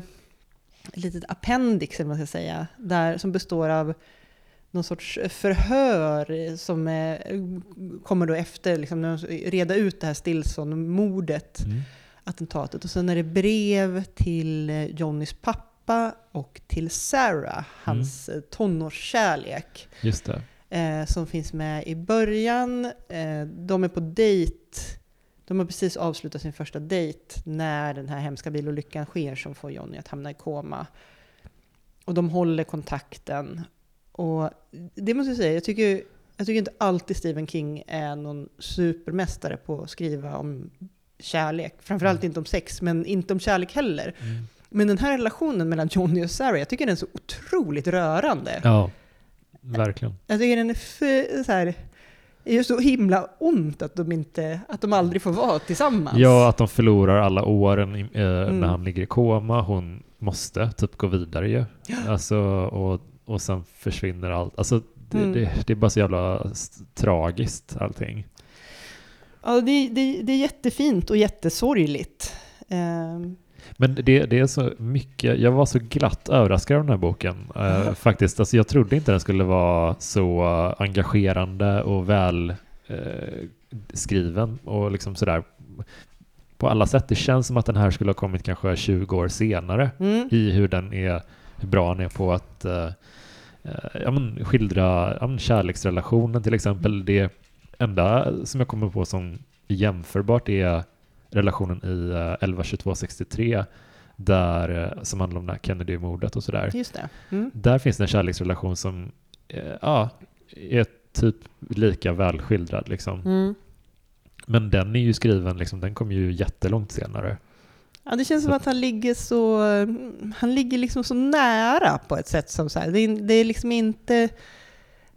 ett litet appendix, eller vad man ska säga, där, som består av någon sorts förhör som eh, kommer då efter, liksom, när de reda ut det här Stilson-mordet, mm. attentatet. Och sen är det brev till eh, Johnnys pappa och till Sarah, hans mm. tonårskärlek just det. eh, som finns med i början. Eh, de är på dejt. De har precis avslutat sin första dejt när den här hemska bilolyckan sker som får Johnny att hamna i koma. Och de håller kontakten. Och det måste jag säga, jag tycker, jag tycker inte alltid Stephen King är någon supermästare på att skriva om kärlek. Framförallt Mm. inte om sex, men inte om kärlek heller. Mm. Men den här relationen mellan Johnny och Sarah, jag tycker den är så otroligt rörande. Ja, verkligen. Jag tycker den är för, så här, det gör så himla ont att de, inte, att de aldrig får vara tillsammans. Ja, att de förlorar alla åren eh, Mm. när han ligger i koma. Hon måste typ gå vidare ju. Alltså, och, och sen försvinner allt. Alltså, det, Mm. det, det är bara så jävla tragiskt allting. Ja, det, det, det är jättefint och jättesorgligt. Ehm, Men det, det är så mycket, jag var så glatt överraskad av den här boken eh, faktiskt. Alltså jag trodde inte den skulle vara så engagerande och väl eh, skriven och liksom sådär på alla sätt. Det känns som att den här skulle ha kommit kanske 20 år senare mm. i hur den är, hur bra den är på att eh, ja, men skildra ja, men kärleksrelationen till exempel. Det enda som jag kommer på som jämförbart är relationen i eh, 112263 där, eh, som handlar om det här Kennedy-mordet och sådär. Just det. Mm. Där finns det en kärleksrelation som eh, ja, är typ lika väl skildrad. Liksom. Mm. Men den är ju skriven, liksom, den kom ju jättelångt senare. Ja, det känns som att han ligger så, han ligger liksom så nära på ett sätt som så här, det, är, det är liksom inte,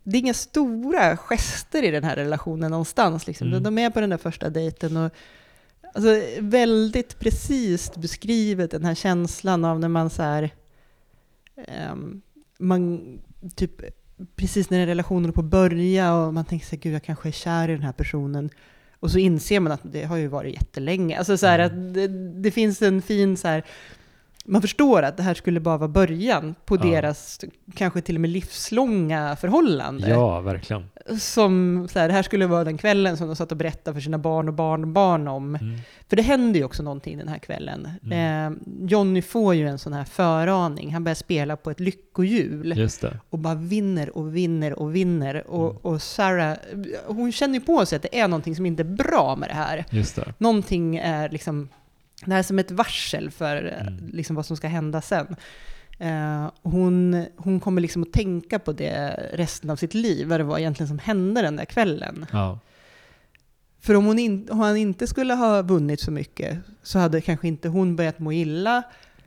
det är inga stora gester i den här relationen någonstans. Liksom. Mm. De är på den där första dejten och alltså, väldigt precis beskrivet den här känslan av när man så här, ehm, man typ precis när relationen är på att börja och man tänker sig gud jag kanske är kär i den här personen. Och så inser man att det har ju varit jättelänge. Alltså så här Mm. att det, det finns en fin så här, man förstår att det här skulle bara vara början på Ja. deras kanske till och med livslånga förhållande. Ja, verkligen. Som så här, det här skulle vara den kvällen som de satt och berättade för sina barn och barnbarn om. Mm. För det händer ju också någonting den här kvällen. Mm. Eh, Johnny får ju en sån här föraning. Han börjar spela på ett lyckohjul och bara vinner och vinner och vinner. Och, Mm. och Sarah, hon känner ju på sig att det är någonting som inte är bra med det här. Just det. Någonting är liksom, det här är som ett varsel för eh, Mm. liksom vad som ska hända sen. Eh, hon, hon kommer liksom att tänka på det resten av sitt liv, vad det var egentligen som hände den där kvällen. Ja. För om hon, in, om han inte skulle ha vunnit så mycket så hade kanske inte hon börjat må illa.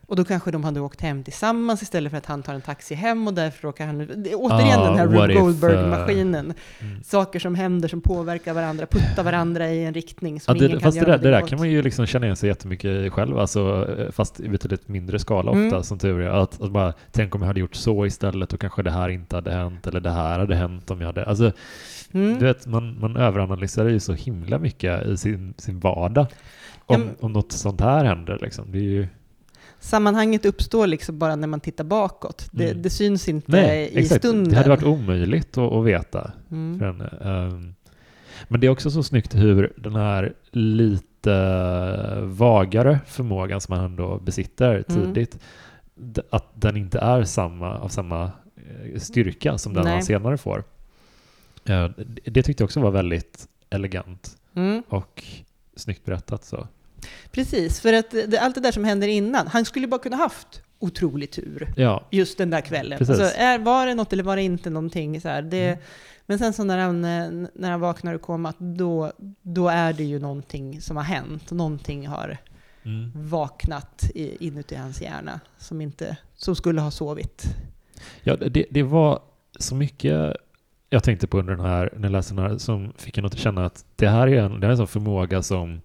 Och då kanske de hade åkt hem tillsammans istället för att han tar en taxi hem och därför råkar han... Återigen Ah, den här Rube Goldberg-maskinen. Mm. Saker som händer som påverkar varandra, puttar varandra i en riktning som Ja, det, ingen kan fast det göra där, det där åt. kan man ju liksom känna igen sig jättemycket i själv, alltså, eh, fast i betydligt mindre skala ofta, Mm. som tur är. Att, att bara, tänk om jag hade gjort så istället och kanske det här inte hade hänt, eller det här hade hänt om jag hade... Alltså, Mm. du vet, man, man överanalyserar ju så himla mycket i sin, sin vardag. Om, om något sånt här händer liksom. Det är ju... Sammanhanget uppstår liksom bara när man tittar bakåt. Det, Mm. det syns inte Nej, i exakt. stunden. Det hade varit omöjligt att, att veta. Mm. henne. Ehm, men det är också så snyggt hur den här lite vagare förmågan som han ändå besitter Mm. tidigt, d- att den inte är samma, av samma eh, styrka som den Nej. han senare får. Eh, det- Det tyckte jag också var väldigt elegant Mm. och snyggt berättat. Så. Precis, för att det, allt det där som händer innan, han skulle bara kunna haft otrolig tur Ja, just den där kvällen. Precis. Alltså, är, var det något eller var det inte någonting? Så här, det, Mm. Men sen så när han, när han vaknar ur komat, då, då är det ju någonting som har hänt. Någonting har mm. vaknat i, inuti hans hjärna som, inte, som skulle ha sovit. ja det, det var så mycket jag tänkte på under den här, när jag läste den här, som fick en att känna att det här är en, det här är en sån förmåga som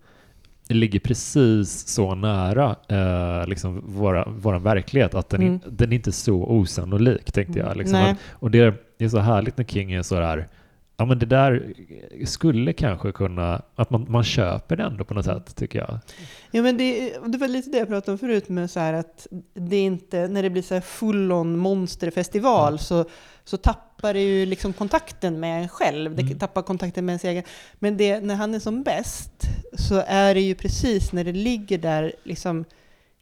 ligger precis så nära eh, liksom våra, våran verklighet att den, Mm. in, den är inte så osannolik, tänkte jag. Liksom. Att, och det, det är så härligt när King är så där, ja men det där skulle kanske kunna, att man, man köper det ändå på något sätt, tycker jag. Ja, men det, det var lite det jag pratade om förut med så här att det är inte, när det blir så här full-on monsterfestival Ja. så, så tappar det ju liksom kontakten med en själv. Det Mm. tappar kontakten med ens egen. Men det, när han är som bäst så är det ju precis när det ligger där liksom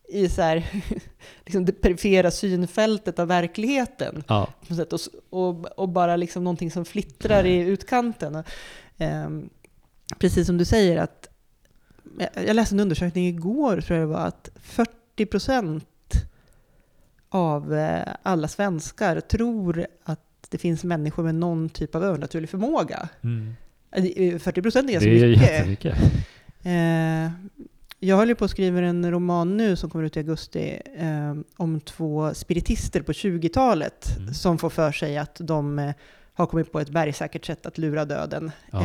i så här, liksom det perifera synfältet av verkligheten Ja, och, och, och bara liksom någonting som flittrar i utkanten. Och, ehm, precis som du säger att jag- läste en undersökning igår, tror jag det var, att 40 procent av eh, alla svenskar tror att det finns människor med någon typ av övernaturlig förmåga. mm. Eh, 40 procent är ganska det är mycket. jättemycket. Eh, jag håller på att skriva en roman nu som kommer ut i augusti eh, om två spiritister på 20-talet Mm. som får för sig att de eh, har kommit på ett bergsäkert sätt att lura döden. Ja.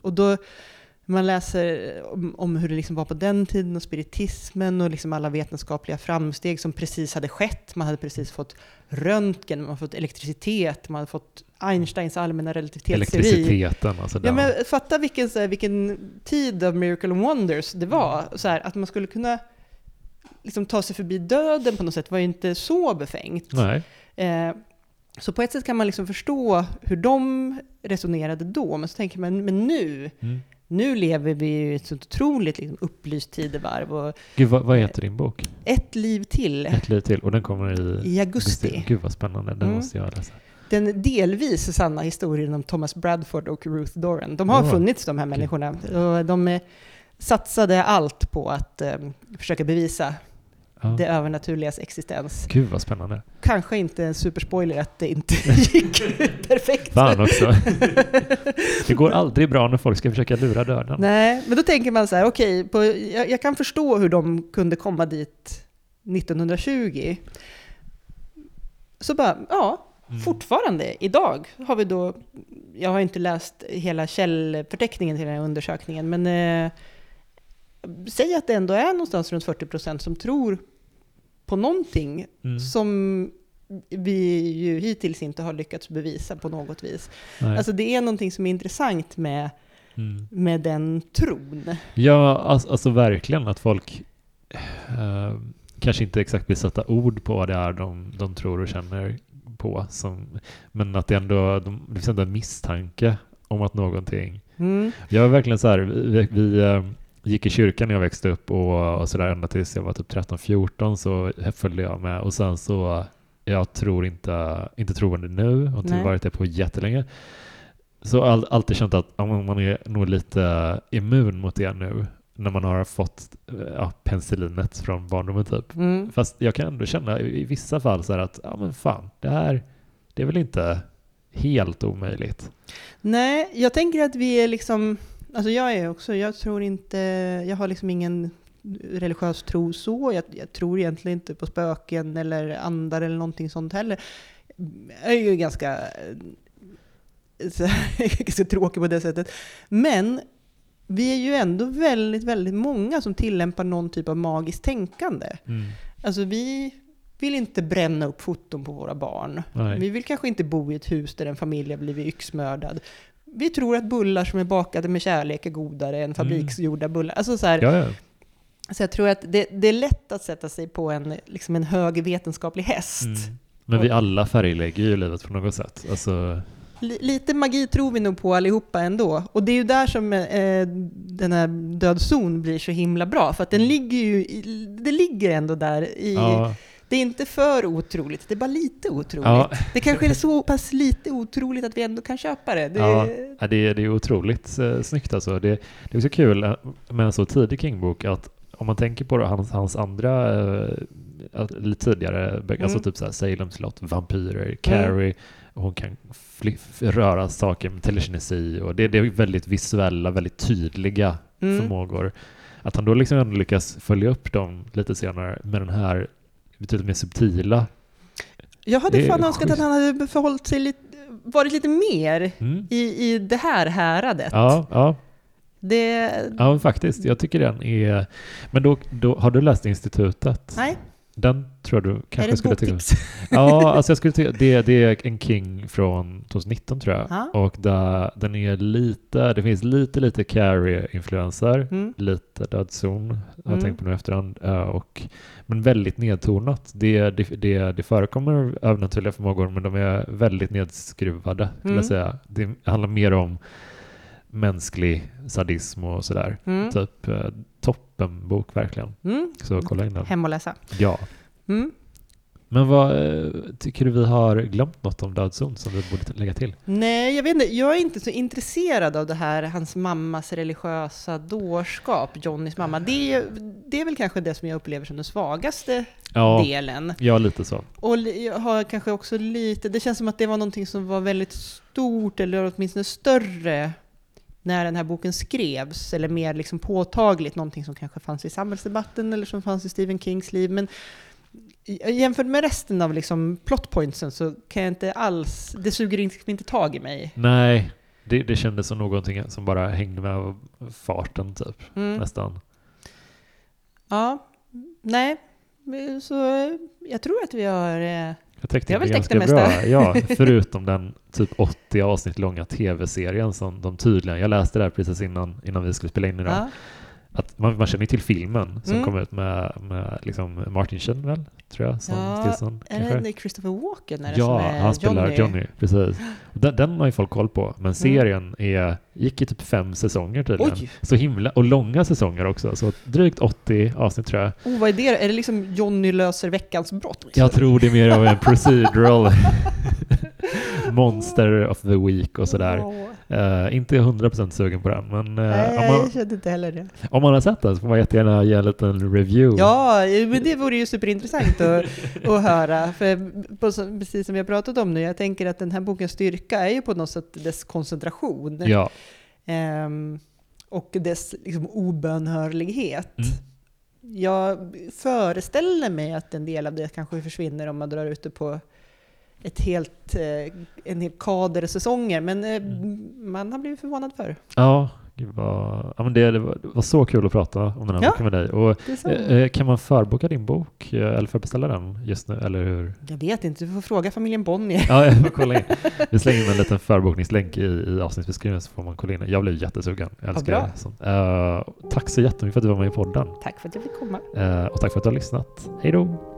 Och då man läser om, om hur det liksom var på den tiden och spiritismen och liksom alla vetenskapliga framsteg som precis hade skett. Man hade precis fått röntgen, man hade fått elektricitet, man hade fått Einsteins allmänna relativitetsteori. Elektriciteten, alltså Ja, men fatta vilken, så här, vilken tid av Miracle and Wonders det var. Så här, att man skulle kunna liksom, ta sig förbi döden på något sätt var ju inte så befängt. Eh, så på ett sätt kan man liksom förstå hur de resonerade då, men så tänker man, men nu, Mm. Nu lever vi ju i ett så otroligt liksom, upplyst tidevarv och Gud, vad, vad heter din bok? ett liv till Ett liv till. Och den kommer i i augusti. Gud vad spännande, den Mm. måste jag läsa. Den delvis sanna historien om Thomas Bradford och Ruth Doran. De har Ja. funnits de här människorna och de eh, satsade allt på att eh, försöka bevisa Ja. det övernaturligas existens. Gud vad spännande. Kanske inte en superspoiler att det inte gick perfekt. Fan också. Det går aldrig bra när folk ska försöka lura döden. Nej, men då tänker man så här, okej, på- jag, jag kan förstå hur de kunde komma dit 1920. Så bara, ja, Mm. fortfarande idag har vi då, jag har inte läst hela källförteckningen till den här undersökningen, men eh, säg att det ändå är någonstans runt 40 procent som tror på någonting Mm. som vi ju hittills inte har lyckats bevisa på något vis. Nej. Alltså det är någonting som är intressant med, Mm. med den tron. Ja, alltså, alltså verkligen att folk... eh, kanske inte exakt vill sätta ord på vad det är de, de tror och känner på. Som, men att det ändå de, det finns ändå en misstanke om att någonting... Mm. Jag var verkligen så här, vi, vi eh, gick i kyrkan när jag växte upp och, och så där ända tills jag var typ 13-14 så följde jag med och sen så jag tror inte, inte troende nu och inte Nej. varit det på jättelänge. Så all, alltid känt att ja, man är nog lite immun mot det nu när man har fått ja, penicillinet från barndomen typ. Mm. Fast jag kan ändå känna i i vissa fall så här att ja men fan, det här det är väl inte helt omöjligt. Nej, jag tänker att vi är liksom, alltså jag är också, jag tror inte, jag har liksom ingen religiös tro så, jag, jag tror egentligen inte på spöken eller andar eller någonting sånt heller. Jag är ju ganska, eh, ganska tråkig på det sättet. Men vi är ju ändå väldigt, väldigt många som tillämpar någon typ av magiskt tänkande. Alltså vi vill inte bränna upp foton på våra barn. Nej. Vi vill kanske inte bo i ett hus där en familj har blivit yxmördad. Vi tror att bullar som är bakade med kärlek är godare än fabriksgjorda bullar. Alltså så, här, Ja, ja. så jag tror att det, det är lätt att sätta sig på en, liksom en hög vetenskaplig häst. Mm. Men vi alla färglägger ju livet på något sätt. Alltså, Li- Lite magi tror vi nog på allihopa ändå. Och det är ju där som eh, den här död zon blir så himla bra. För att den ligger ju, det ligger ändå där i, ja, det är inte för otroligt, det är bara lite otroligt. Ja. Det kanske är så pass lite otroligt att vi ändå kan köpa det. det Ja. Det, är, det är otroligt eh, snyggt alltså. Det, det är så kul eh, med en så tidig King-bok att om man tänker på hans, hans andra eh, lite tidigare böcker, Mm. alltså typ så här Salem slott, vampyrer, Carrie, och hon kan röra saker med telekinesi och det, det är väldigt visuella, väldigt tydliga Mm. förmågor. Att han då liksom ändå lyckas följa upp dem lite senare med den här betydligt mer subtila. Jag hade fan önskat att han hade förhållit sig lite, varit lite mer Mm. i, i det här häradet. Ja, ja, Det, ja, faktiskt. Jag tycker den är... Men då, då har du läst Institutet? nej, Den tror jag du är kanske det ett skulle tycka boktips? Ja, alltså jag skulle tycka, det, det är en King från 2019 tror jag. Ja. Och där, den är lite, det finns lite, lite Carrie-influenser. Mm. Lite dödszon, har jag Mm. tänkt på nu i efterhand. eh, Och, men väldigt nedtonat. Det, det, det, det förekommer övernaturliga förmågor, men de är väldigt nedskruvade, Mm. jag säga. Det handlar mer om mänsklig sadism och sådär. Mm. Typ eh, toppenbok verkligen. Mm. Så kolla in den. Hem och läsa. Ja. Mm. Men vad eh, tycker du vi har glömt något om dödszon som vi borde lägga till? Nej, jag vet inte. Jag är inte så intresserad av det här, hans mammas religiösa dårskap, Johnnys mamma. Det, är- det är väl kanske det som jag upplever som den svagaste Ja, delen. ja lite så. Och jag har kanske också lite, det känns som att det var någonting som var väldigt stort, eller åtminstone större, när den här boken skrevs, eller mer liksom påtagligt, någonting som kanske fanns i samhällsdebatten, eller som fanns i Stephen Kings liv. Men jämfört med resten av liksom plotpointsen så kan jag inte alls, det suger inte, inte tag i mig. Nej, det, det kändes som någonting som bara hängde med av farten typ, Mm. nästan. Ja, nej, så jag tror att vi har... Jag täckte in det ganska det bra. Ja, förutom den typ 80 avsnitt långa tv-serien som de tydligen, jag läste det här precis innan, innan vi skulle spela in idag, Ja, att man, man känner ju till filmen som Mm. kom ut med, med liksom Martin Sheen väl, tror jag, som Ja, Stilson. är det Christopher Walken är det Ja, som är han spelar Johnny? Johnny, precis. Den, den har ju folk koll på, men serien är, gick i typ fem säsonger tydligen. Oj! Så himla, och långa säsonger också, så drygt 80 avsnitt tror jag. Oh, vad är det? Är det liksom Johnny löser veckans brott? Jag tror det är mer av en procedural monster of the week och sådär. Åh. Eh, inte 100% sugen på den, men eh, Nej, om, jag man, kände inte heller det. om man har sett den så får man jättegärna ge en liten review. Ja, men det vore ju superintressant att, att höra. För så- precis som har pratat om nu, jag tänker att den här bokens styrka är ju på något sätt dess koncentration. Ja. Ehm, och dess liksom, obönhörlighet. Mm. Jag föreställer mig att en del av det kanske försvinner om man drar ut det på ett helt, eh, en hel kader säsonger, men eh, Mm. man har blivit förvånad för. ja, Gud vad, ja, men det, det, var, det var så kul att prata om den här Ja. boken med dig. Och, så. eh, kan man förboka din bok eh, eller förbeställa den just nu? Eller hur? Jag vet inte, du får fråga familjen Bonnier. Ja, jag får kolla in. Vi slänger in en liten förbokningslänk i, i avsnittsbeskrivningen så får man kolla in. Jag blev jättesugen. Jag älskar bra. sånt. Eh, tack så jättemycket för att du var med i podden. Tack för att jag fick komma. Eh, och tack för att du har lyssnat. Hej då!